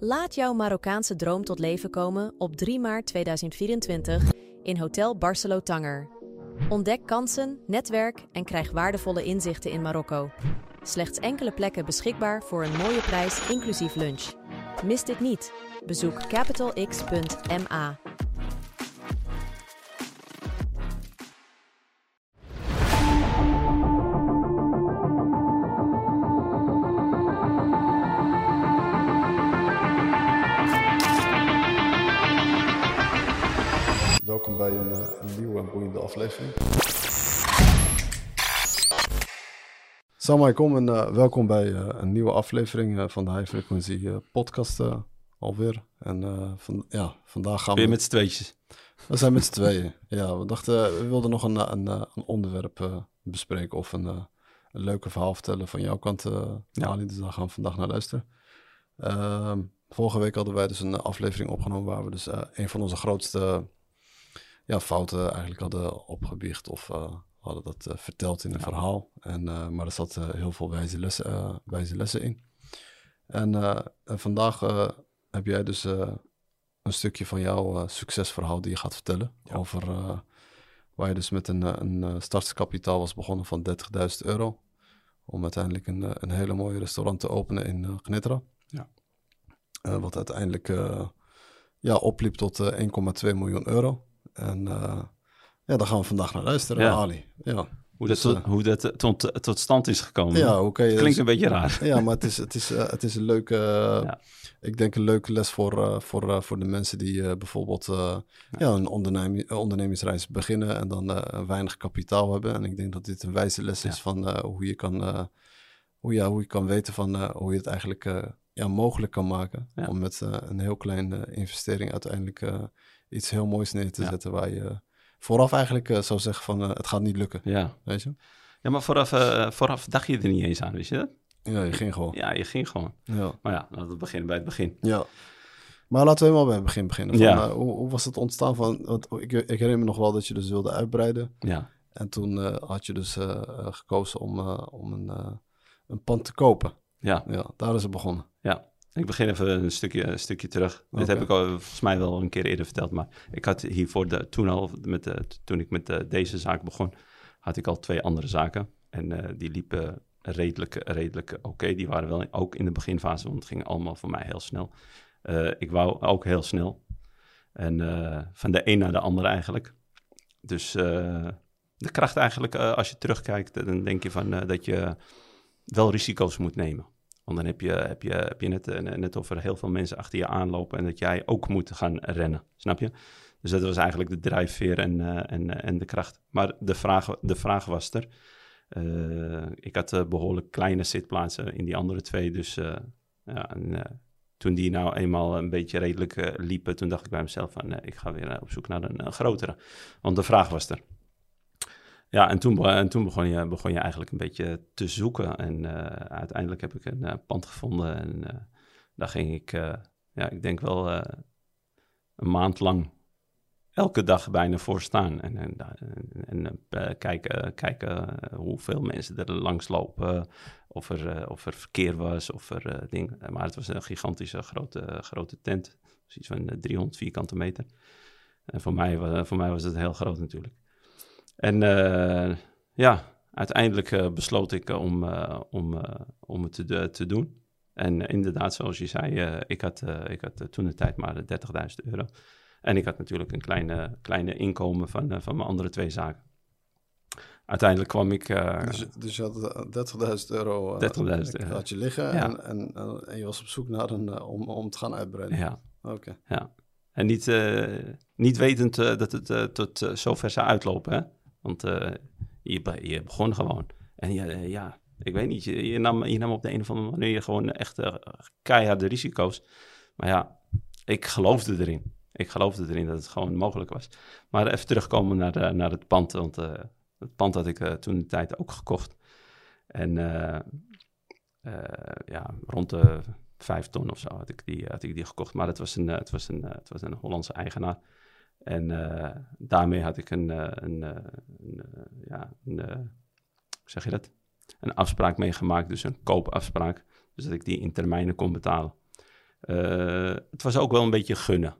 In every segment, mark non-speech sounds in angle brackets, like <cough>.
Laat jouw Marokkaanse droom tot leven komen op 3 maart 2024 in Hotel Barcelo Tanger. Ontdek kansen, netwerk en krijg waardevolle inzichten in Marokko. Slechts enkele plekken beschikbaar voor een mooie prijs inclusief lunch. Mis dit niet. Bezoek capitalx.ma. aflevering. Alaikum en eh, welkom bij eh, een nieuwe aflevering eh, van de High Frequency podcast alweer. En van, ja, vandaag gaan we... Weer met z'n tweetjes. We zijn met z'n tweeën. Ja, we dachten, we wilden nog een, een, een onderwerp bespreken of een, een leuke verhaal vertellen van jouw kant, Ja. Ali. Dus daar gaan we vandaag naar luisteren. Ehm, vorige week hadden wij dus een aflevering opgenomen waar we dus een van onze grootste ja, fouten eigenlijk hadden opgebiecht of eh, hadden dat eh, verteld in een verhaal. En, eh, maar er zat heel veel wijze lessen, wijze lessen in. En, en vandaag heb jij dus een stukje van jouw succesverhaal die je gaat vertellen. Over waar je dus met een, een startkapitaal was begonnen van 30.000 euro. Om uiteindelijk een, een hele mooie restaurant te openen in Gnitra. Ja. Wat uiteindelijk ja, opliep tot eh, 1,2 miljoen euro. En eh, ja, daar gaan we vandaag naar luisteren, Ja. Ali. Ja. Hoe dat, Dus, tot, eh, hoe dat eh, tot, tot stand is gekomen. ja, hoe kan je... Klinkt een beetje raar. Ja, maar het is, het is, het is een leuke, Ja. ik denk een leuke les voor, voor, voor de mensen die bijvoorbeeld eh, ja. een onderneming, een ondernemingsreis beginnen en dan weinig kapitaal hebben. En ik denk dat dit een wijze les is Ja. van hoe, je kan, hoe, ja, hoe je kan weten van hoe je het eigenlijk ja, mogelijk kan maken. Ja. Om met een heel kleine investering uiteindelijk iets heel moois neer te Ja. zetten waar je vooraf eigenlijk eh, zou zeggen van eh, het gaat niet lukken. Ja, Weet je? ja maar vooraf, eh, vooraf dacht je er niet eens aan, wist je dat? Ja, je ging gewoon. Ja, je ging gewoon. Ja. Maar ja, laten we beginnen bij het begin. Ja. Maar laten we helemaal bij het begin beginnen. Van, Ja. hoe, hoe was het ontstaan van... Want ik, ik herinner me nog wel dat je dus wilde uitbreiden. Ja, En toen had je dus gekozen om, om een, een pand te kopen. ja, Ja, daar is het begonnen. Ik begin even een stukje, een stukje terug. Dit heb ik al volgens mij wel een keer eerder verteld. Maar ik had hiervoor, de, toen al, met de, toen ik met de, deze zaak begon, had ik al twee andere zaken. En eh, die liepen redelijk, redelijk oké. Die waren wel ook in de beginfase, want het ging allemaal voor mij heel snel. Eh, ik wou ook heel snel. En eh, van de een naar de ander eigenlijk. Dus eh, de kracht eigenlijk, eh, als je terugkijkt, dan denk je van eh, dat je wel risico's moet nemen. Want dan heb je, heb je, heb je net, eh, net heel veel mensen achter je aanlopen en dat jij ook moet gaan rennen. Snap je? Dus dat was eigenlijk de drijfveer en, eh, en, eh, en de kracht. Maar de vraag, de vraag was er. Ik had eh, behoorlijk kleine zitplaatsen in die andere twee. Dus ja, en, toen die nou eenmaal een beetje redelijk liepen, toen dacht ik bij mezelf van ik ga weer op zoek naar een, grotere. Want de vraag was er. Ja, en toen, en toen begon, je, begon je eigenlijk een beetje te zoeken. En eh, uiteindelijk heb ik een eh, pand gevonden. En eh, daar ging ik, ja, ik denk wel een maand lang elke dag bijna voor staan. En, en, en, en, kijken, kijken hoeveel mensen er langs lopen. Of er, of er verkeer was, of er. Maar het was een gigantische grote, grote tent. Dus iets van eh, 300 vierkante meter. En voor mij, voor mij was het heel groot natuurlijk. En eh, ja, uiteindelijk eh, besloot ik eh, om, om, om het te, te doen. En inderdaad, zoals je zei, ik had, ik had toen de tijd maar 30.000 euro. En ik had natuurlijk een kleine, kleine inkomen van, van mijn andere twee zaken. Uiteindelijk kwam ik... Dus, dus je had eh, 30.000 euro, 30.000 euro. had je liggen. Ja. En, en, en, je was op zoek naar een, om, om te gaan uitbreiden. ja, Oké. ja. En niet, niet wetend dat het tot zover zou uitlopen, hè? Want eh, je, je begon gewoon. En ja, eh, ja ik weet niet, je, je, nam, je nam op de een of andere manier gewoon echt eh, keiharde risico's. Maar ja, ik geloofde erin. Ik geloofde erin dat het gewoon mogelijk was. Maar even terugkomen naar, de, naar het pand, want het pand had ik toen de tijd ook gekocht. En ja, rond de vijf ton of zo had ik die, had ik die gekocht. Maar het was een, het was een, het was een Hollandse eigenaar. En eh, daarmee had ik een, eh, een, eh, ja, een, zeg je dat? Een afspraak meegemaakt, dus een koopafspraak. Dus dat ik die in termijnen kon betalen. Het was ook wel een beetje gunnen.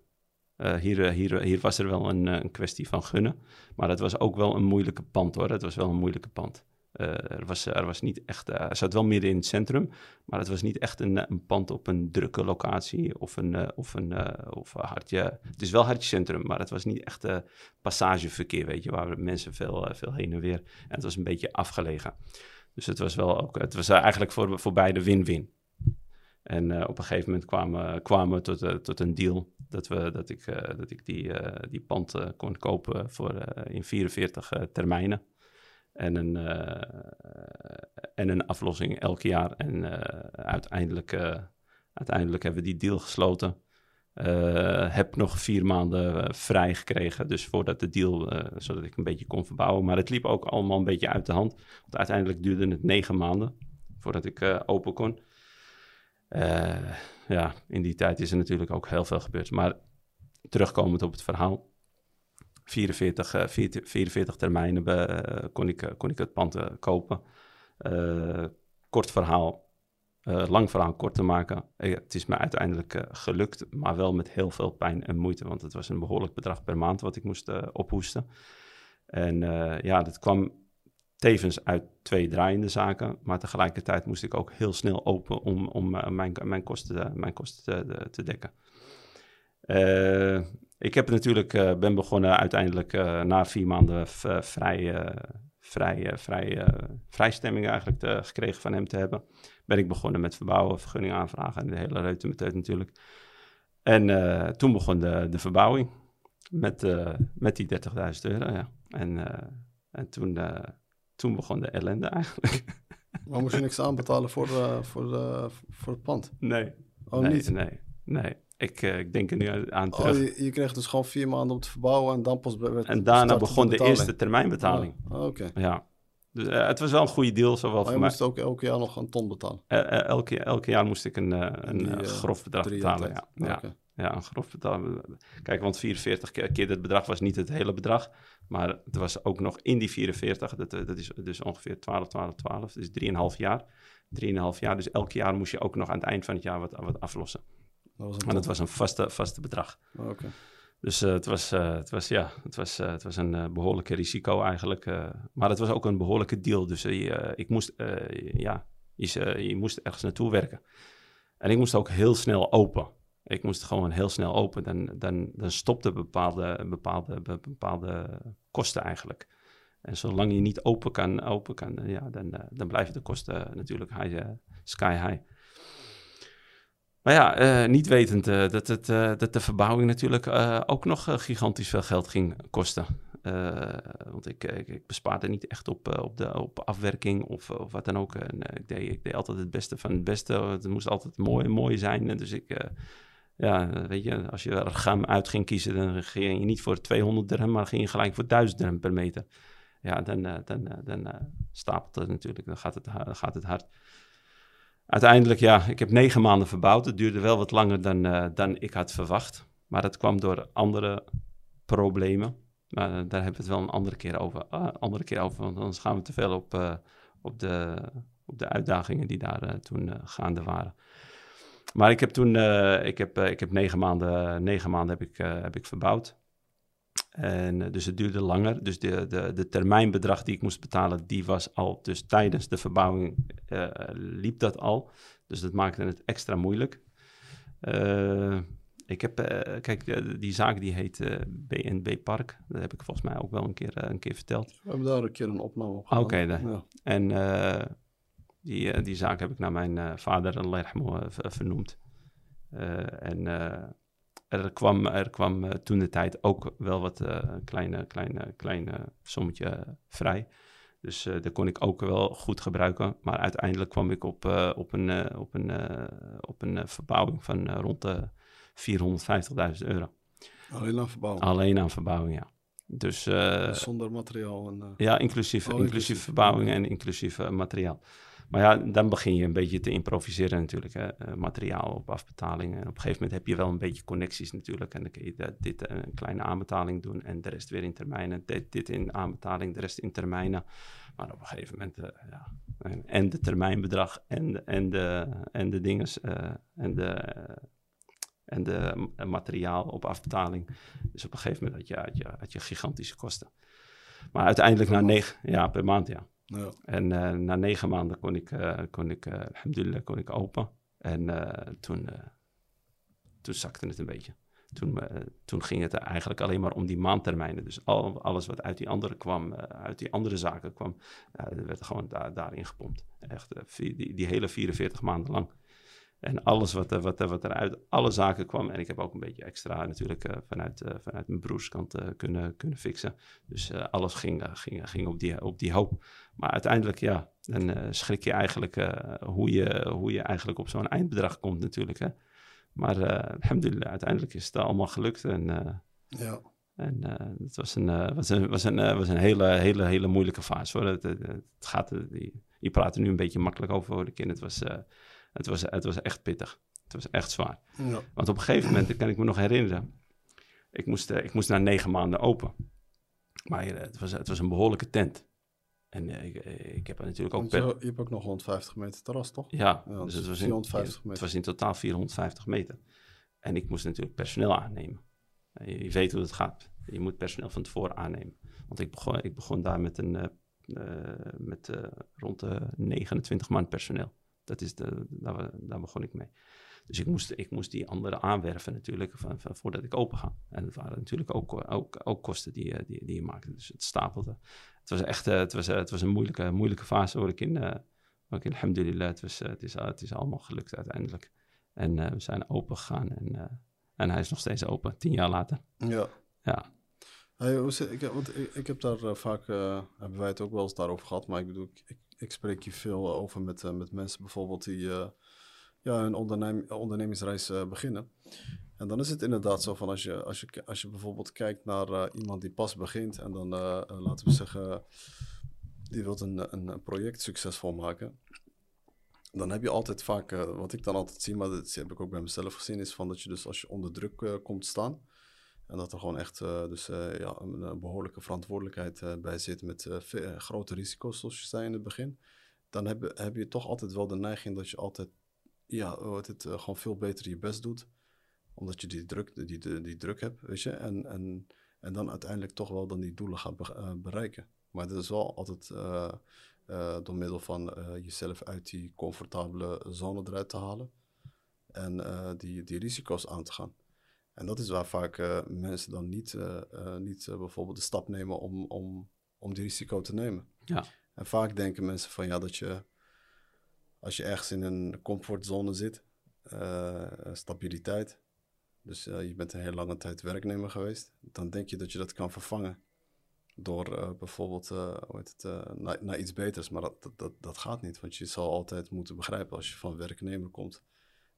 Hier, hier, hier was er wel een, een kwestie van gunnen. Maar het was ook wel een moeilijke pand hoor. Het was wel een moeilijke pand. Uh, er, was, er was niet echt, uh, zat wel midden in het centrum, maar het was niet echt een, pand op een drukke locatie of een, uh, of een of hartje. Het is wel hartje centrum, maar het was niet echt passageverkeer, weet je, waar mensen veel, veel heen en weer. En het was een beetje afgelegen. Dus het was wel ook, het was eigenlijk voor, voor beide win-win. En op een gegeven moment kwamen, kwamen we tot, tot een deal dat, we, dat ik, dat ik die, die pand kon kopen voor, in 44 termijnen en een, uh, en een aflossing elk jaar. En uh, uiteindelijk, uh, uiteindelijk hebben we die deal gesloten. heb nog vier maanden vrij gekregen, dus voordat de deal, zodat ik een beetje kon verbouwen. Maar het liep ook allemaal een beetje uit de hand. Want uiteindelijk duurde het negen maanden voordat ik open kon. ja, in die tijd is er natuurlijk ook heel veel gebeurd. Maar terugkomend op het verhaal. 44, 44 eh, termijnen eh, kon, ik, kon ik het pand eh, kopen. kort verhaal, lang verhaal kort te maken. het is me uiteindelijk gelukt, maar wel met heel veel pijn en moeite. Want het was een behoorlijk bedrag per maand wat ik moest ophoesten. En ja, dat kwam tevens uit twee draaiende zaken. Maar tegelijkertijd moest ik ook heel snel open om, om mijn, mijn kosten, mijn kosten te, te dekken. Ik heb natuurlijk, uh, ben begonnen uiteindelijk uh, na vier maanden uh, vrij, vrij, vrij, vrijstemming eigenlijk te, gekregen van hem te hebben. Ben ik begonnen met verbouwen, vergunning aanvragen en de hele reutemeteut natuurlijk. En toen begon de, de verbouwing met, met die 30.000 euro, ja. En, en toen, toen begon de ellende eigenlijk. <laughs> Maar moest je niks aanbetalen voor, voor, voor het pand? Nee. Oh, nee, niet? Nee, nee. Ik, uh, ik denk er nu aan Oh, terug. je, je kreeg dus gewoon vier maanden om te verbouwen en dan pas werd en daarna begon de, eerste termijnbetaling. Ah, Oké. Ja. Dus uh, het was wel een goede deal, zowel Maar voor je mij. moest ook elke jaar nog een ton betalen. Uh, elke, elke jaar moest ik een, een die, grof bedrag betalen. Ja. Ja. Ja, een grof bedrag. Kijk, want 44 keer, keer dat bedrag was niet het hele bedrag. Maar het was ook nog in die 44, dat, dat is dus ongeveer 12, 12, 12. Dus 3,5 jaar. 3,5 jaar. Dus elk jaar moest je ook nog aan het eind van het jaar wat, wat aflossen. Dat was een En dat was een vaste, vaste bedrag. Oké. Dus uh, het, was, uh, het, was, ja, het, was, uh, het was een behoorlijke risico eigenlijk. maar het was ook een behoorlijke deal. Dus ik moest, ja, je, je moest ergens naartoe werken. En ik moest ook heel snel open. Ik moest gewoon heel snel open. Dan, dan, dan stopten bepaalde, bepaalde, bepaalde kosten eigenlijk. En zolang je niet open kan, open kan ja, dan, dan blijven de kosten natuurlijk high, sky high. Maar ja, uh, niet wetend uh, dat, het, uh, dat de verbouwing natuurlijk ook nog gigantisch veel geld ging kosten. want ik, ik, bespaarde niet echt op, op, de, op afwerking of, of wat dan ook. Ik, deed, ik deed altijd het beste van het beste. Het moest altijd mooi, mooi zijn. Dus ik, ja, weet je, als je er gam uit ging kiezen, dan ging je niet voor 200 dirham, maar ging je gelijk voor 1000 dirham per meter. Ja, dan, dan, dan stapelt het natuurlijk, dan gaat het, gaat het hard. Uiteindelijk, ja, ik heb negen maanden verbouwd. Het duurde wel wat langer dan, uh, dan ik had verwacht. Maar dat kwam door andere problemen. Maar uh, daar hebben we het wel een andere keer over. Uh, andere keer over want anders gaan we te veel op, eh, op, de, op de uitdagingen die daar toen gaande waren. Maar ik heb toen, ik heb, ik heb negen maanden, negen maanden heb ik, heb ik verbouwd. En dus het duurde langer. Dus de, de, de termijnbedrag die ik moest betalen, die was al. Dus tijdens de verbouwing uh, liep dat al. Dus dat maakte het extra moeilijk. Uh, ik heb, uh, kijk, die zaak die heet BNB Park. Dat heb ik volgens mij ook wel een keer, een keer verteld. We hebben daar een keer een opname op Oké, okay, ja. en die, die zaak heb ik naar mijn vader, Allah vernoemd. en er kwam, er kwam uh, toen de tijd ook wel wat uh, kleine, kleine, kleine sommetje vrij. Dus uh, dat kon ik ook wel goed gebruiken. Maar uiteindelijk kwam ik op, op een, op een, op een verbouwing van rond de 450.000 euro. Alleen aan verbouwing? Alleen aan verbouwing, ja. Dus, zonder materiaal? En, ja, inclusief, oh, inclusief verbouwing en inclusief materiaal. Maar ja, dan begin je een beetje te improviseren natuurlijk. Hè? Uh, materiaal op afbetaling. En op een gegeven moment heb je wel een beetje connecties natuurlijk. En dan kun je dat, dit een kleine aanbetaling doen en de rest weer in termijnen. Dit, dit in aanbetaling, de rest in termijnen. Maar op een gegeven moment, uh, ja. En, en de termijnbedrag en, en, de, en de dinges uh, en de, En de materiaal op afbetaling. Dus op een gegeven moment had je, had je, had je gigantische kosten. Maar uiteindelijk na negen, ja, per maand, ja. En uh, na negen maanden kon ik, uh, kon ik uh, alhamdulillah, kon ik open. En toen, toen zakte het een beetje. Toen, toen ging het eigenlijk alleen maar om die maandtermijnen. Dus al, alles wat uit die andere kwam, uit die andere zaken kwam, werd gewoon da daarin gepompt. Echt die, die hele 44 maanden lang. En alles wat, wat, wat er uit alle zaken kwam. En ik heb ook een beetje extra natuurlijk uh, vanuit, uh, vanuit mijn broerskant uh, kunnen, kunnen fixen. Dus alles ging, ging, ging op, die, op die hoop. Maar uiteindelijk, ja, dan schrik je eigenlijk hoe, je, hoe je eigenlijk op zo'n eindbedrag komt natuurlijk. Hè. Maar alhamdulillah, uiteindelijk is het allemaal gelukt. En, ja. En het was een, was een, was een, was een hele, hele, hele moeilijke fase. Hoor. Het, het, gaat, je praat er nu een beetje makkelijk over, hoor ik in. Het was het was, het was echt pittig. Het was echt zwaar. Ja. Want op een gegeven moment, dat kan ik me nog herinneren, ik moest, ik moest na negen maanden open. Maar het was, het was een behoorlijke tent. En ik, ik heb er natuurlijk ook... Je, je, hebt ook nog 150 meter terras, toch? Ja, ja dus het was, 450 in, meter. het was in totaal 450 meter. En ik moest natuurlijk personeel aannemen. Je, je weet hoe het gaat. Je moet personeel van tevoren aannemen. Want ik begon, ik begon daar met, een, uh, met uh, rond de 29 man personeel. Dat is de, daar, daar, begon ik mee. Dus ik moest, ik moest die anderen aanwerven natuurlijk van, van, voordat ik open ga. En het waren natuurlijk ook, ook, ook kosten die, die, die je maakte. Dus het stapelde. Het was echt het was, het was een moeilijke, moeilijke fase waar ik in, uh, ik in alhamdulillah, het, was, het, is, het is allemaal gelukt uiteindelijk. En uh, we zijn open gegaan en, uh, en hij is nog steeds open, tien jaar later. Ja. Ja. Hey, ik, want ik, ik heb daar uh, vaak, hebben wij het ook wel eens daarover gehad, maar ik bedoel, ik, ik spreek hier veel over met, uh, met mensen bijvoorbeeld die uh, ja, een ondernem ondernemingsreis uh, beginnen. En dan is het inderdaad zo van als je, als je, als je bijvoorbeeld kijkt naar iemand die pas begint en dan laten we zeggen, die wil een, een project succesvol maken. Dan heb je altijd vaak, wat ik dan altijd zie, maar dat heb ik ook bij mezelf gezien, is van dat je dus als je onder druk komt staan, en dat er gewoon echt uh, dus, uh, ja, een, een, behoorlijke verantwoordelijkheid bij zit met grote risico's, zoals je zei in het begin. Dan heb, heb je toch altijd wel de neiging dat je altijd ja, het, gewoon veel beter je best doet. Omdat je die druk, die, die, druk hebt, weet je. En, en, en dan uiteindelijk toch wel dan die doelen gaat be bereiken. Maar dat is wel altijd door middel van jezelf uit die comfortabele zone eruit te halen. En die, die risico's aan te gaan. En dat is waar vaak uh, mensen dan niet, uh, uh, niet bijvoorbeeld de stap nemen om, om, om die risico te nemen. Ja. En vaak denken mensen van ja, dat je als je ergens in een comfortzone zit, stabiliteit, dus je bent een hele lange tijd werknemer geweest, dan denk je dat je dat kan vervangen door bijvoorbeeld hoe heet het, naar, naar iets beters. Maar dat, dat, dat gaat niet, want je zal altijd moeten begrijpen als je van werknemer komt,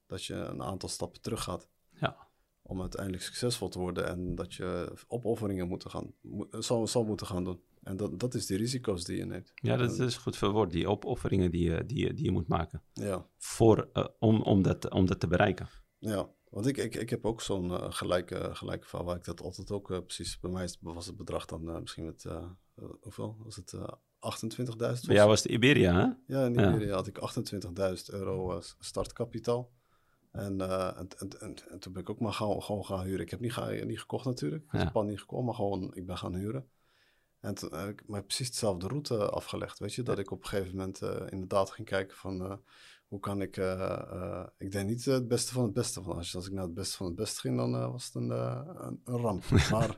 dat je een aantal stappen terug gaat. Ja om uiteindelijk succesvol te worden en dat je opofferingen moeten gaan, zal, zal moeten gaan doen. En dat, dat is de risico's die je neemt. Ja, dat is goed verwoord. Die opofferingen die je, die, die je moet maken. Ja. Voor, uh, om, om, dat, om dat te bereiken. Ja, want ik, ik, ik heb ook zo'n uh, gelijke, gelijke verhaal waar ik dat altijd ook uh, precies... Bij mij was het bedrag dan misschien met, hoeveel was het? 28.000? Bij jou was het Iberia, hè? Ja, in Iberia ja. had ik 28.000 euro startkapitaal. En, uh, en, en, en, en, toen ben ik ook maar gewoon gaan huren. Ik heb niet, ga, niet gekocht natuurlijk. Ik heb het pand niet gekocht, maar gewoon ik ben gaan huren. En toen heb ik maar precies dezelfde route afgelegd. Weet je, dat ik op een gegeven moment uh, inderdaad ging kijken van uh, hoe kan ik. ik denk niet het beste van het beste. Als, als ik naar het beste van het beste ging, dan was het een, een, een ramp. <laughs> maar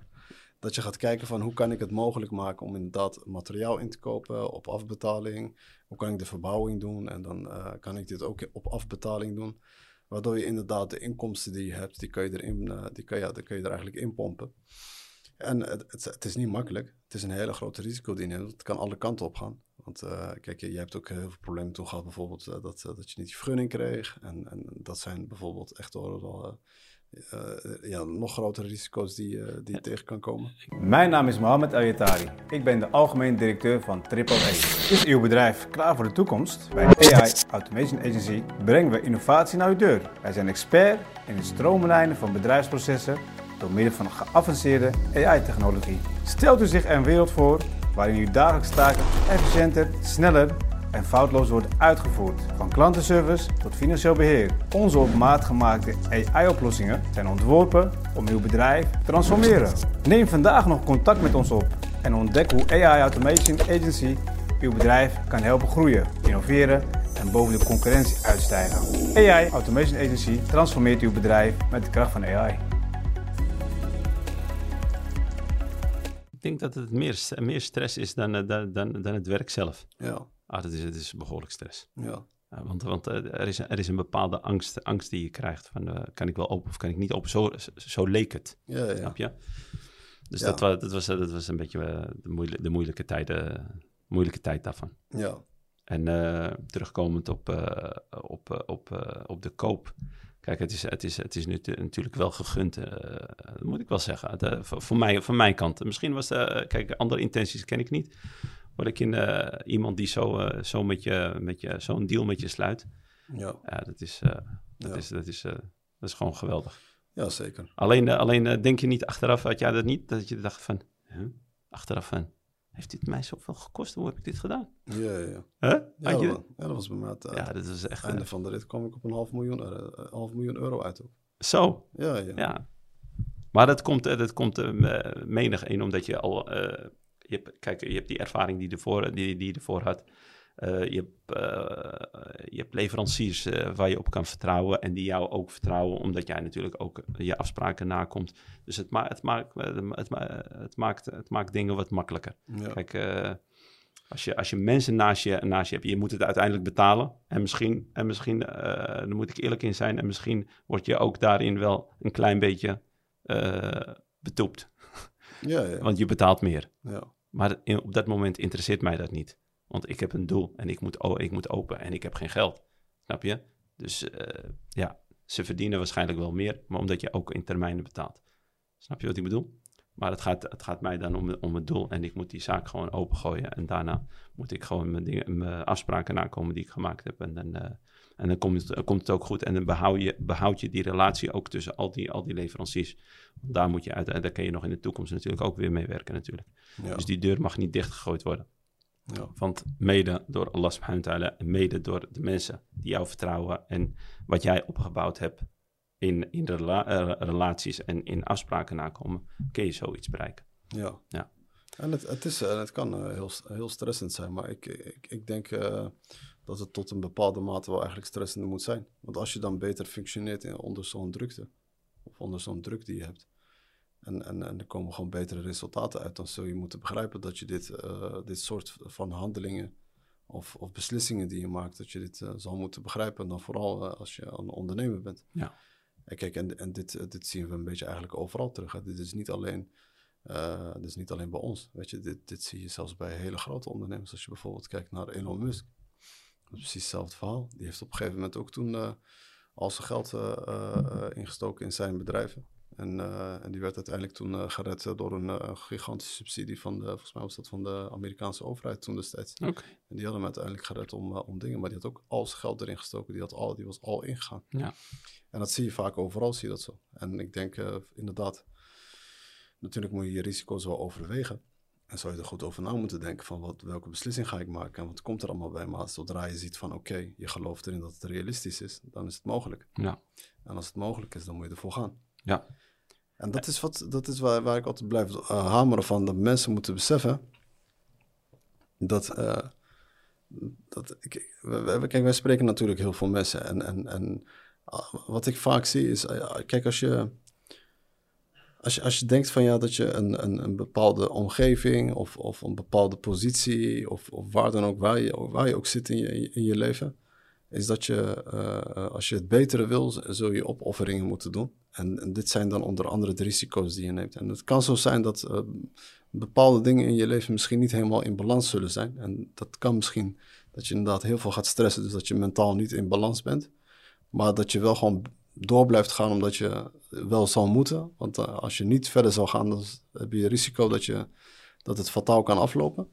dat je gaat kijken van hoe kan ik het mogelijk maken om inderdaad materiaal in te kopen op afbetaling. Hoe kan ik de verbouwing doen en dan kan ik dit ook op afbetaling doen. Waardoor je inderdaad de inkomsten die je hebt, die kan je, erin, uh, die kan, ja, die kan je er eigenlijk in pompen. En het, het, is niet makkelijk. Het is een hele grote risico die je neemt. Het kan alle kanten op gaan. Want uh, kijk, je, je, hebt ook heel veel problemen toen gehad. Bijvoorbeeld uh, dat, dat je niet die vergunning kreeg. En, en dat zijn bijvoorbeeld echt wel ja, nog grotere risico's die, die je tegen kan komen. Mijn naam is Mohamed Ayatari. Ik ben de algemeen directeur van Triple A. Is uw bedrijf klaar voor de toekomst? Bij AI Automation Agency brengen we innovatie naar uw deur. Wij zijn expert in het stroomlijnen van bedrijfsprocessen door middel van geavanceerde AI-technologie. Stelt u zich een wereld voor waarin uw dagelijkse taken efficiënter, sneller en foutloos wordt uitgevoerd. Van klantenservice tot financieel beheer. Onze op maat gemaakte AI-oplossingen zijn ontworpen om uw bedrijf te transformeren. Neem vandaag nog contact met ons op en ontdek hoe AI Automation Agency uw bedrijf kan helpen groeien, innoveren en boven de concurrentie uitstijgen. AI Automation Agency transformeert uw bedrijf met de kracht van AI. Ik denk dat het meer, meer stress is dan, eh, dan, dan, dan het werk zelf. Ja, Ah, dat is, het is behoorlijk stress. ja, Ja, want want eh, er, is, er is een bepaalde angst, angst die je krijgt. Van, eh, kan ik wel open of kan ik niet open? Zo, zo leek het, ja, ja. snap je? Dus Ja. dat, wa- dat, was, eh, dat was een beetje eh, de, moeilijke, de moeilijke, tijden, moeilijke tijd daarvan. ja. En eh, terugkomend op, eh, op, eh, op, eh, op de koop. Kijk, het is, het is, het is nu te- natuurlijk wel gegund, eh, dat moet ik wel zeggen. Eh, voor, voor mij, van mijn kant. Misschien was, eh, kijk, andere intenties ken ik niet. Word ik in eh, iemand die zo, eh, zo met je, met je, zo'n deal met je sluit. ja. Ja, dat is, eh, dat Ja. is, dat is, dat is gewoon geweldig. ja zeker. Alleen, alleen denk je niet achteraf, had jij dat niet, dat je dacht van, huh? achteraf van, heeft dit mij zoveel gekost? Hoe heb ik dit gedaan? Ja, ja, ja. Huh? Ja, je, was, ja, dat was bij mij het, ja, dat is echt... einde van de rit kwam ik op een half miljoen, half miljoen euro uit. Ook. zo, Ja, ja. Ja. Maar dat komt, dat komt menig een, omdat je al... je hebt, kijk, je hebt die ervaring die je ervoor, die, die je ervoor had. Eh, je, hebt, eh, je hebt leveranciers eh, waar je op kan vertrouwen en die jou ook vertrouwen, omdat jij natuurlijk ook je afspraken nakomt. Dus het, ma het, maakt, het, ma het, maakt, het maakt dingen wat makkelijker. Ja. Kijk, als, je, als je mensen naast je, naast je hebt, je moet het uiteindelijk betalen. En misschien, en misschien daar moet ik eerlijk in zijn, en misschien word je ook daarin wel een klein beetje betoept. Ja, ja. <laughs> Want je betaalt meer. ja. Maar op dat moment interesseert mij dat niet. Want ik heb een doel en ik moet, o- ik moet open en ik heb geen geld. Snap je? Dus eh, ja, ze verdienen waarschijnlijk wel meer, maar omdat je ook in termijnen betaalt. Snap je wat ik bedoel? Maar het gaat, het gaat mij dan om, om het doel en ik moet die zaak gewoon opengooien. En daarna moet ik gewoon mijn, dingen, mijn afspraken nakomen die ik gemaakt heb. En dan, eh, en dan komt, het, komt het ook goed. En dan behoud je, behoud je die relatie ook tussen al die, al die leveranciers. Want daar moet je uit, daar kun je nog in de toekomst natuurlijk ook weer mee werken natuurlijk. Ja. Dus die deur mag niet dichtgegooid worden. ja. Want mede door Allah subhanahu wa en mede door de mensen die jou vertrouwen en wat jij opgebouwd hebt in, in rela- eh, relaties en in afspraken nakomen, kun je zoiets bereiken. Ja. Ja. En het, het, is, eh, het kan eh, heel, heel stressend zijn, maar ik, ik, ik denk dat het tot een bepaalde mate wel eigenlijk stressender moet zijn. Want als je dan beter functioneert in, onder zo'n drukte, of onder zo'n druk die je hebt, en, en, en er komen gewoon betere resultaten uit, dan zul je moeten begrijpen dat je dit, eh, dit soort van handelingen of, of beslissingen die je maakt, dat je dit eh, zal moeten begrijpen. Dan vooral eh, als je een ondernemer bent. Ja. En kijk, en, en dit, dit zien we een beetje eigenlijk overal terug. Hè. Dit is niet alleen dit is niet alleen bij ons. Weet je, dit, dit zie je zelfs bij hele grote ondernemers. Als je bijvoorbeeld kijkt naar Elon Musk. Precies hetzelfde verhaal. Die heeft op een gegeven moment ook toen eh, al zijn geld eh, eh, ingestoken in zijn bedrijven. En, en die werd uiteindelijk toen gered door een gigantische subsidie van de, volgens mij was dat van de Amerikaanse overheid toen destijds. Oké. En die hadden hem uiteindelijk gered om, om dingen, maar die had ook al zijn geld erin gestoken. Die, had al, die was al ingegaan. Ja. En dat zie je vaak overal, zie je dat zo. En ik denk inderdaad, natuurlijk moet je je risico's wel overwegen. En zou je er goed over na moeten denken van wat, welke beslissing ga ik maken en wat komt er allemaal bij. Maar zodra je ziet van oké, je gelooft erin dat het realistisch is, dan is het mogelijk. Ja. En als het mogelijk is, dan moet je ervoor gaan. Ja. En dat is, wat, dat is waar, waar ik altijd blijf eh, hameren van, dat mensen moeten beseffen dat, eh, dat ik, we- we- kijk, wij spreken natuurlijk heel veel mensen en, en, en ah, wat ik vaak zie is, eh, kijk, als je, als je, als je denkt van ja, dat je een, een, een bepaalde omgeving of, of een bepaalde positie of, of waar dan ook, waar je, waar je ook zit in je, in je leven, is dat je, eh, als je het betere wil, zul je opofferingen moeten doen. En, en dit zijn dan onder andere de risico's die je neemt. En het kan zo zijn dat eh, bepaalde dingen in je leven misschien niet helemaal in balans zullen zijn. En dat kan misschien dat je inderdaad heel veel gaat stressen, dus dat je mentaal niet in balans bent. Maar dat je wel gewoon door blijft gaan omdat je wel zal moeten. Want eh, als je niet verder zal gaan, dan heb je risico dat, je, dat het fataal kan aflopen.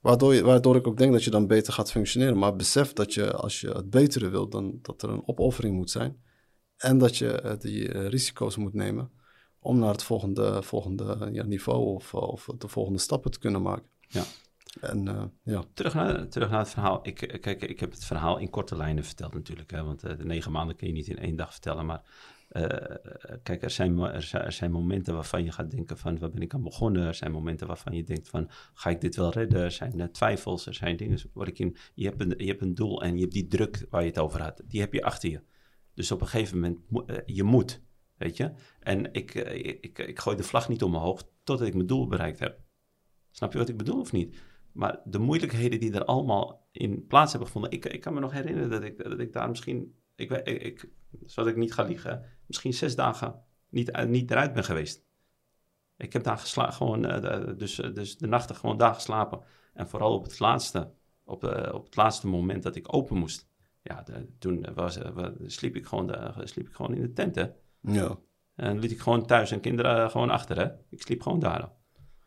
Waardoor, je, waardoor ik ook denk dat je dan beter gaat functioneren. Maar besef dat je, als je het betere wilt, dan dat er een opoffering moet zijn. En dat je eh, die eh, risico's moet nemen om naar het volgende, volgende ja, niveau of, of de volgende stappen te kunnen maken. Ja. En uh, ja. Terug naar, terug naar het verhaal. Ik, kijk, ik heb het verhaal in korte lijnen verteld natuurlijk. Hè, want de negen maanden kun je niet in één dag vertellen. Maar kijk, er zijn, er, momenten waarvan je gaat denken van... waar ben ik aan begonnen? Er zijn momenten waarvan je denkt van... ga ik dit wel redden? Er zijn twijfels, er zijn dingen waar ik in... Je hebt, een, je hebt een doel en je hebt die druk waar je het over had. Die heb je achter je. Dus op een gegeven moment, je moet, weet je. En ik, ik, ik gooi de vlag niet omhoog totdat ik mijn doel bereikt heb. Snap je wat ik bedoel of niet? Maar de moeilijkheden die er allemaal in plaats hebben gevonden. Ik, ik kan me nog herinneren dat ik, dat ik daar misschien. Ik, ik, ik, zodat ik niet ga liegen. Misschien zes dagen niet, niet eruit ben geweest. Ik heb daar geslapen. Gewoon, uh, dus, uh, dus de nachten gewoon daar geslapen. En vooral op het laatste. Op, uh, op het laatste moment dat ik open moest. Ja, de, toen was, sliep, ik gewoon de, sliep ik gewoon in de tent. Hè? Ja. En liet ik gewoon thuis en kinderen gewoon achter. Hè? Ik sliep gewoon daar.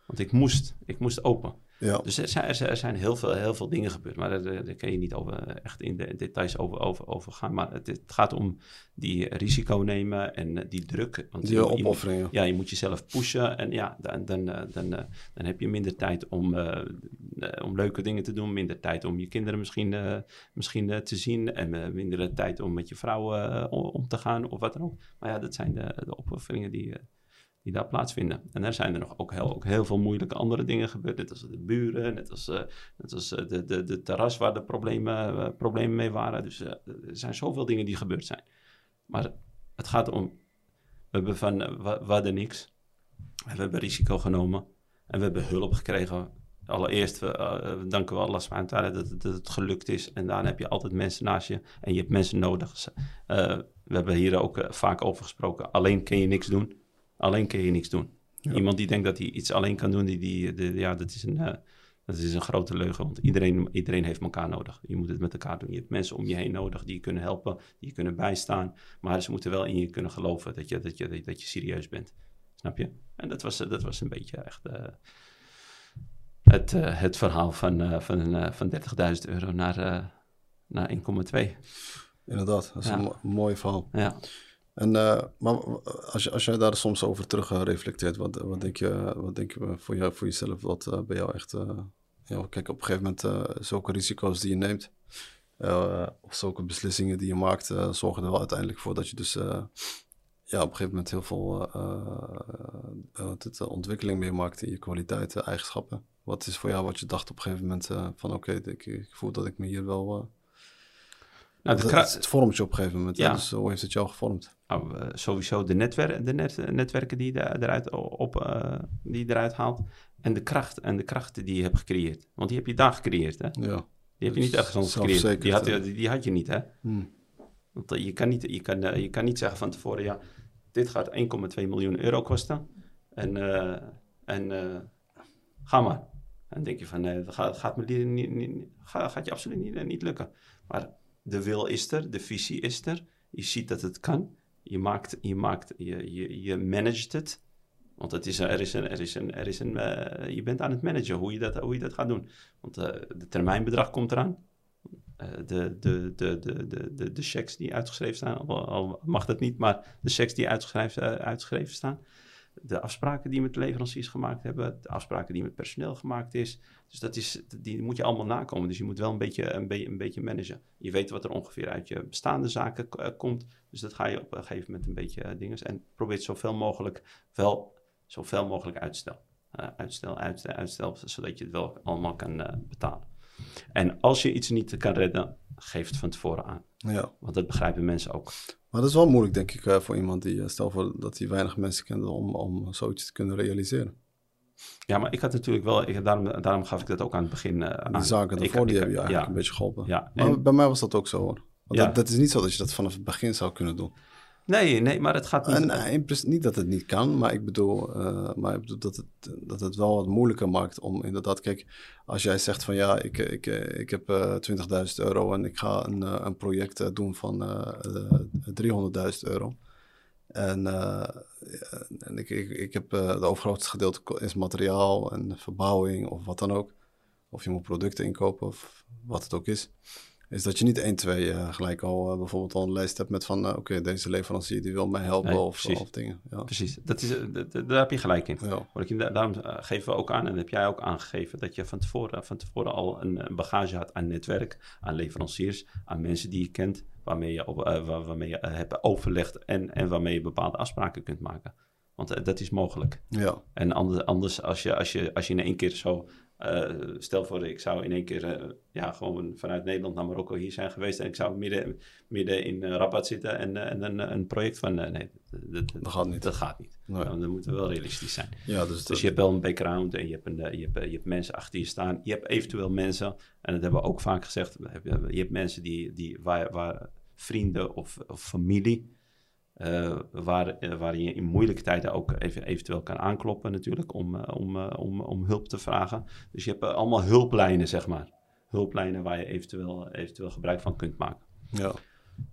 Want ik moest, ik moest open. Ja. Dus er zijn, er zijn heel, veel, heel veel dingen gebeurd, maar daar, daar kan je niet over, echt in de details over, over, over gaan. Maar het, het gaat om die risico nemen en eh, die druk. Want die opofferingen. ja, je moet jezelf pushen en ja, dan, dan, eh, dan, dan, heb je minder tijd om, uh, om leuke dingen te doen, minder tijd om je kinderen misschien, uh, misschien te zien en minder tijd om met je vrouw om te gaan of wat dan ook. Maar ja, dat zijn de, de opofferingen die die daar plaatsvinden. En er zijn er nog ook heel, ook heel veel moeilijke andere dingen gebeurd. Net als de buren, net als, uh, net als uh, de, de, de terras waar de problemen, uh, problemen mee waren. Dus er zijn zoveel dingen die gebeurd zijn. Maar het gaat om, we hebben van, we, niks. We hebben risico genomen. En we hebben hulp gekregen. Allereerst we, danken we Allah dat, dat het gelukt is. En daarna heb je altijd mensen naast je. En je hebt mensen nodig. we hebben hier ook vaak over gesproken. Alleen kun je niks doen. Alleen kun je niks doen. Iemand die denkt dat hij iets alleen kan doen, die, die, ja, dat, is een, uh, dat is een grote leugen. Want iedereen, iedereen heeft elkaar nodig. Je moet het met elkaar doen. Je hebt mensen om je heen nodig die je kunnen helpen, die je kunnen bijstaan. Maar ze moeten wel in je kunnen geloven dat je, dat je, dat je serieus bent. Snap je? En dat was, dat was een beetje echt uh, het, uh, het verhaal van, van, van 30.000 euro naar, naar 1,2. Inderdaad, dat is ja. een mooi verhaal. Ja. En, uh, maar als je, als daar soms over terug uh, reflecteert, wat, wat, denk je, wat denk je voor, jou, voor jezelf, wat uh, bij jou echt... ja, kijk, op een gegeven moment zulke risico's die je neemt, of zulke beslissingen die je maakt, zorgen er wel uiteindelijk voor dat je dus ja, op een gegeven moment heel veel het, ontwikkeling meemaakt in je kwaliteiten, eigenschappen. Wat is voor jou wat je dacht op een gegeven moment van oké, ik, ik, voel dat ik me hier wel... Nou, het, het, vormt je op een gegeven moment, ja. dus hoe heeft het jou gevormd? Nou, uh, sowieso de, netwer de net netwerken die je eruit, op, uh, die je eruit haalt. En de kracht en de krachten die je hebt gecreëerd. Want die heb je daar gecreëerd, hè? Ja. Die heb je niet ergens anders gecreëerd. Die had, die, die had je niet, hè? Hmm. Want je, kan niet, je, kan, je kan niet zeggen van tevoren, ja, dit gaat 1,2 miljoen euro kosten. En, en ga maar. En dan denk je van, nee, dat gaat, gaat, me niet, niet, gaat, gaat je absoluut niet, niet lukken. Maar de wil is er, de visie is er. Je ziet dat het kan. Je maakt, je maakt, je, je, je managt het. Want het is, er is een, er is een, er is een, uh, je bent aan het managen hoe je dat, hoe je dat gaat doen. Want uh, de termijnbedrag komt eraan. Uh, de, de, de, de, de, de, de checks die uitgeschreven staan, al, al, mag dat niet, maar de checks die uitgeschreven, uitgeschreven staan de afspraken die met leveranciers gemaakt hebben, de afspraken die met personeel gemaakt is. Dus dat is, die moet je allemaal nakomen. Dus je moet wel een beetje, een, beetje, een beetje managen. Je weet wat er ongeveer uit je bestaande zaken uh, komt. Dus dat ga je op een gegeven moment een beetje uh, dingen. En probeer zoveel mogelijk wel zoveel mogelijk uitstel. Uh, uitstel, uitstel, uitstel, zodat je het wel allemaal kan betalen. En als je iets niet kan redden, geef het van tevoren aan. Ja. Want dat begrijpen mensen ook. Maar dat is wel moeilijk, denk ik, voor iemand die, stel voor dat hij weinig mensen kent om, om zoiets te kunnen realiseren. Ja, maar ik had natuurlijk wel, ik, daarom, daarom gaf ik dat ook aan het begin uh, aan. Die zaken daarvoor, die hebben je eigenlijk ja. een beetje geholpen. Ja, maar en, bij mij was dat ook zo hoor. Want Ja. dat, dat is niet zo dat je dat vanaf het begin zou kunnen doen. nee, nee, maar het gaat niet... En, eh, niet dat het niet kan, maar ik bedoel, eh, maar ik bedoel dat, het, dat het wel wat moeilijker maakt om inderdaad, kijk, als jij zegt van ja, ik, ik, ik heb eh 20.000 euro en ik ga een, een project doen van eh, eh, 300.000 euro. En, eh, en ik, ik, ik heb eh, het overgrootste gedeelte is materiaal en verbouwing of wat dan ook. Of je moet producten inkopen of wat het ook is. is dat je niet 1, 2 uh, gelijk al uh, bijvoorbeeld al een lijst hebt met van... Uh, oké, okay, deze leverancier die wil mij helpen nee, of, of, dingen. Ja. Precies, dat is, daar heb je gelijk in. Ja. Daarom geven we ook aan, en heb jij ook aangegeven... dat je van tevoren, van tevoren al een, een bagage had aan netwerk, aan leveranciers... aan mensen die je kent, waarmee je, waar, waarmee je hebt overlegd... En, en waarmee je bepaalde afspraken kunt maken. Want dat is mogelijk. Ja. En anders, anders als, je, als, je, als je in één keer zo uh, stel voor, ik zou in één keer uh, ja, gewoon vanuit Nederland naar Marokko hier zijn geweest en ik zou midden, midden in uh, Rabat zitten en, en een, een project van nee, dat, dat, gaat niet. Dat gaat niet. Nee. Dan moeten we wel realistisch zijn. Ja, dus, dus je hebt wel een background en je hebt, een, je, hebt, je hebt mensen achter je staan. Je hebt eventueel mensen, en dat hebben we ook vaak gezegd, je hebt mensen die, die, waar, waar vrienden of, of familie uh, waar, uh, waar je in moeilijke tijden ook even, eventueel kan aankloppen natuurlijk om, uh, om, om, om hulp te vragen. Dus je hebt allemaal hulplijnen, zeg maar. Hulplijnen waar je eventueel, eventueel gebruik van kunt maken. Ja.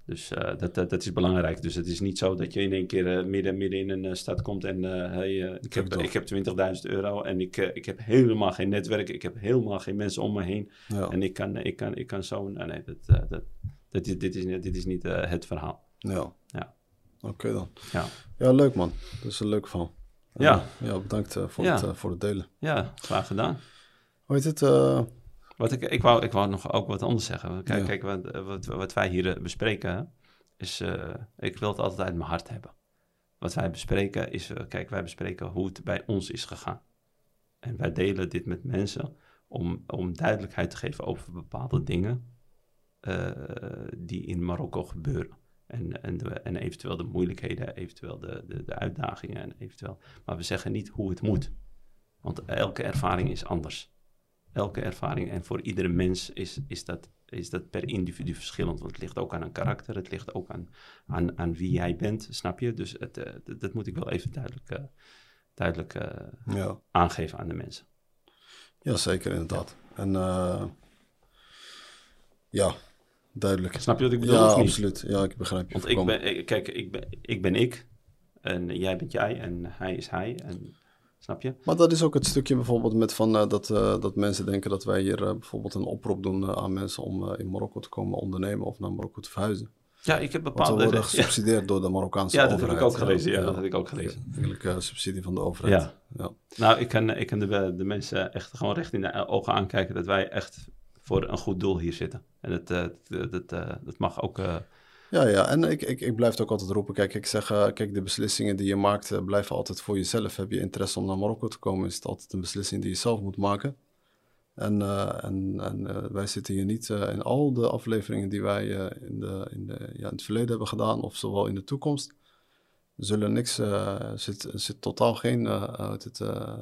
Dus dat, dat, dat, is belangrijk. Dus het is niet zo dat je in één keer midden, midden in een stad komt en hey, ik, heb, ik heb 20.000 euro en ik, ik heb helemaal geen netwerk, ik heb helemaal geen mensen om me heen. Ja. En ik kan, ik kan, ik kan zo... Nee, dat, dat, dat, is, dit, is, dit is niet het verhaal. Ja. ja. Oké okay dan. Ja. ja, leuk man. Dat is een leuk van. Ja. Uh, ja, bedankt uh, voor, ja. Het, voor het delen. Ja, graag gedaan. Hoe heet het? Wat ik, ik, wou, ik wou nog ook wat anders zeggen. Kijk, ja. kijk wat, wat, wat, wij hier bespreken, is, ik wil het altijd uit mijn hart hebben. Wat wij bespreken is, kijk, wij bespreken hoe het bij ons is gegaan. En wij delen dit met mensen om, om duidelijkheid te geven over bepaalde dingen die in Marokko gebeuren. En, en, de, en eventueel de moeilijkheden, eventueel de, de, de uitdagingen. En eventueel, maar we zeggen niet hoe het moet. Want elke ervaring is anders. Elke ervaring en voor iedere mens is, is, dat, is dat per individu verschillend. Want het ligt ook aan een karakter, het ligt ook aan, aan, aan wie jij bent, snap je? Dus het, uh, dat, moet ik wel even duidelijk, uh, duidelijk ja. aangeven aan de mensen. Ja, zeker inderdaad. En ja, duidelijk. Snap je wat ik bedoel? Ja, absoluut. Ja, ik begrijp je. Want ik ben, kijk, ik ben, ik ben ik en jij bent jij en hij is hij. En, snap je? Maar dat is ook het stukje bijvoorbeeld met van uh, dat, uh, dat mensen denken dat wij hier uh, bijvoorbeeld een oproep doen aan mensen om in Marokko te komen ondernemen of naar Marokko te verhuizen. Ja, ik heb bepaalde... Want we worden <laughs> gesubsidieerd ja. door de Marokkaanse ja, overheid. Ja, dat heb ik ook gelezen. Ja, dat heb ik ook gelezen. Eigenlijk subsidie van de overheid. Ja. ja. Nou, ik kan, ik kan de, de mensen echt gewoon recht in de ogen aankijken dat wij echt voor een goed doel hier zitten. En dat, dat, uh, dat mag ook. Uh... Ja, ja, en ik, ik, ik blijf het ook altijd roepen. Kijk, ik zeg, kijk, de beslissingen die je maakt blijven altijd voor jezelf. Heb je interesse om naar Marokko te komen, is het altijd een beslissing die je zelf moet maken. En, en, en wij zitten hier niet in al de afleveringen die wij in, de, in, de, ja, in het verleden hebben gedaan, of zowel in de toekomst zullen niks, uh, zit, zit totaal geen uh, het, uh,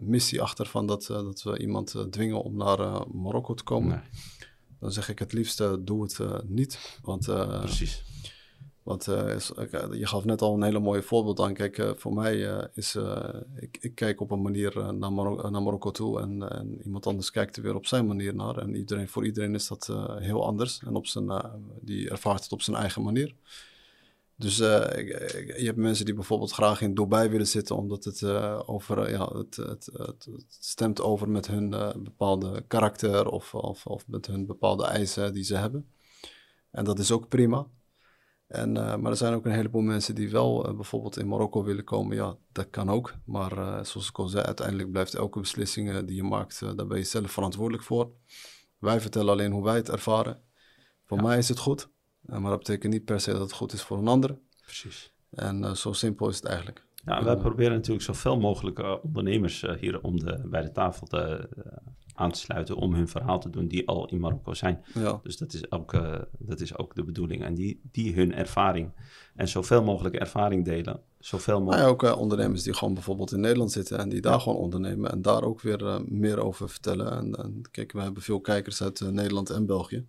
missie achter van dat, dat we iemand dwingen om naar Marokko te komen. Nee. Dan zeg ik het liefst, doe het niet. Want, Precies. Want is, je gaf net al een hele mooie voorbeeld aan. Kijk, voor mij is, ik, ik kijk op een manier naar, Marok naar Marokko toe en, en, iemand anders kijkt er weer op zijn manier naar. En iedereen, voor iedereen is dat heel anders en op zijn, die ervaart het op zijn eigen manier. Dus uh, je hebt mensen die bijvoorbeeld graag in Dubai willen zitten, omdat het, uh, over, ja, het, het, het, stemt over met hun bepaalde karakter of, of, of, met hun bepaalde eisen die ze hebben. En dat is ook prima. En, maar er zijn ook een heleboel mensen die wel bijvoorbeeld in Marokko willen komen. Ja, dat kan ook. Maar zoals ik al zei, uiteindelijk blijft elke beslissing die je maakt, daar ben je zelf verantwoordelijk voor. Wij vertellen alleen hoe wij het ervaren. Voor ja. mij is het goed. Maar dat betekent niet per se dat het goed is voor een ander. Precies. En uh, zo simpel is het eigenlijk. Ja, wij proberen natuurlijk zoveel mogelijk uh, ondernemers hier om de, bij de tafel te, aan te sluiten om hun verhaal te doen die al in Marokko zijn. Ja. Dus dat is, ook, dat is ook de bedoeling. En die, die hun ervaring en zoveel mogelijk ervaring delen. Zoveel mogelijk. Ja, ook ondernemers die gewoon bijvoorbeeld in Nederland zitten en die daar ja. gewoon ondernemen en daar ook weer meer over vertellen. En, en kijk, we hebben veel kijkers uit Nederland en België.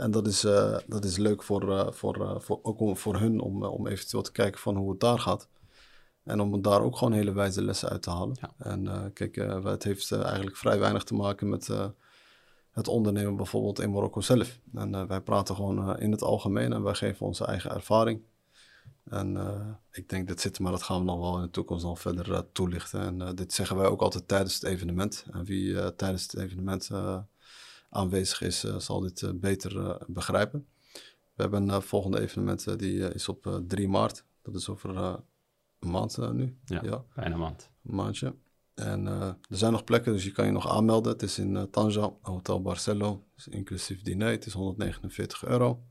En dat is, uh, dat is leuk voor, uh, voor, uh, voor, ook voor hun om, om eventueel te kijken van hoe het daar gaat. En om daar ook gewoon hele wijze lessen uit te halen. Ja. En kijk, het heeft eigenlijk vrij weinig te maken met het ondernemen bijvoorbeeld in Marokko zelf. En wij praten gewoon in het algemeen en wij geven onze eigen ervaring. En ik denk dat zit, maar dat gaan we nog wel in de toekomst nog verder toelichten. En dit zeggen wij ook altijd tijdens het evenement. En wie tijdens het evenement aanwezig is, zal dit beter begrijpen. We hebben een volgende evenement, die is op 3 maart. Dat is over een maand nu. Ja, ja, bijna een maand. Een maandje. En er zijn nog plekken, dus je kan je nog aanmelden. Het is in Tanja, Hotel Barcelo. Dus inclusief diner. Het is 149 euro.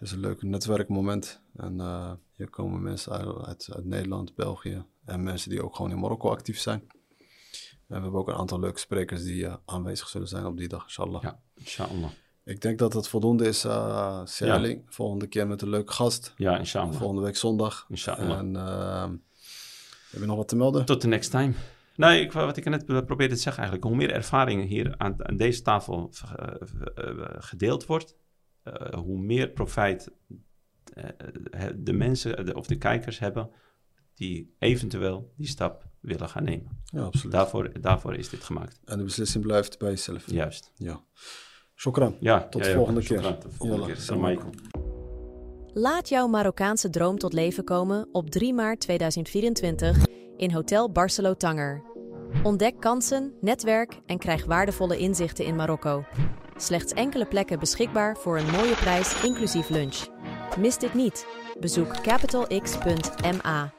Het is een leuk netwerkmoment. En uh, hier komen mensen uit, uit, Nederland, België en mensen die ook gewoon in Marokko actief zijn. En we hebben ook een aantal leuke sprekers die uh, aanwezig zullen zijn op die dag, inshallah. Ja, inshallah. Ik denk dat het voldoende is, uh, Ja. Volgende keer met een leuke gast. Ja, inshallah. Volgende week zondag. Inshallah. En heb je nog wat te melden? Tot de next time. Nee, ik, wat ik net probeerde te zeggen eigenlijk, hoe meer ervaring hier aan, aan deze tafel gedeeld wordt, hoe meer profijt de mensen of de kijkers hebben die eventueel die stap willen gaan nemen. Ja, absoluut. Daarvoor, daarvoor is dit gemaakt. En de beslissing blijft bij jezelf. Juist. Ja. Shukran. Ja, tot de volgende keer. Tot de volgende keer. Laat jouw Marokkaanse droom tot leven komen op 3 maart 2024 in Hotel Barcelo Tanger. Ontdek kansen, netwerk en krijg waardevolle inzichten in Marokko. Slechts enkele plekken beschikbaar voor een mooie prijs inclusief lunch. Mis dit niet. Bezoek capitalx.ma.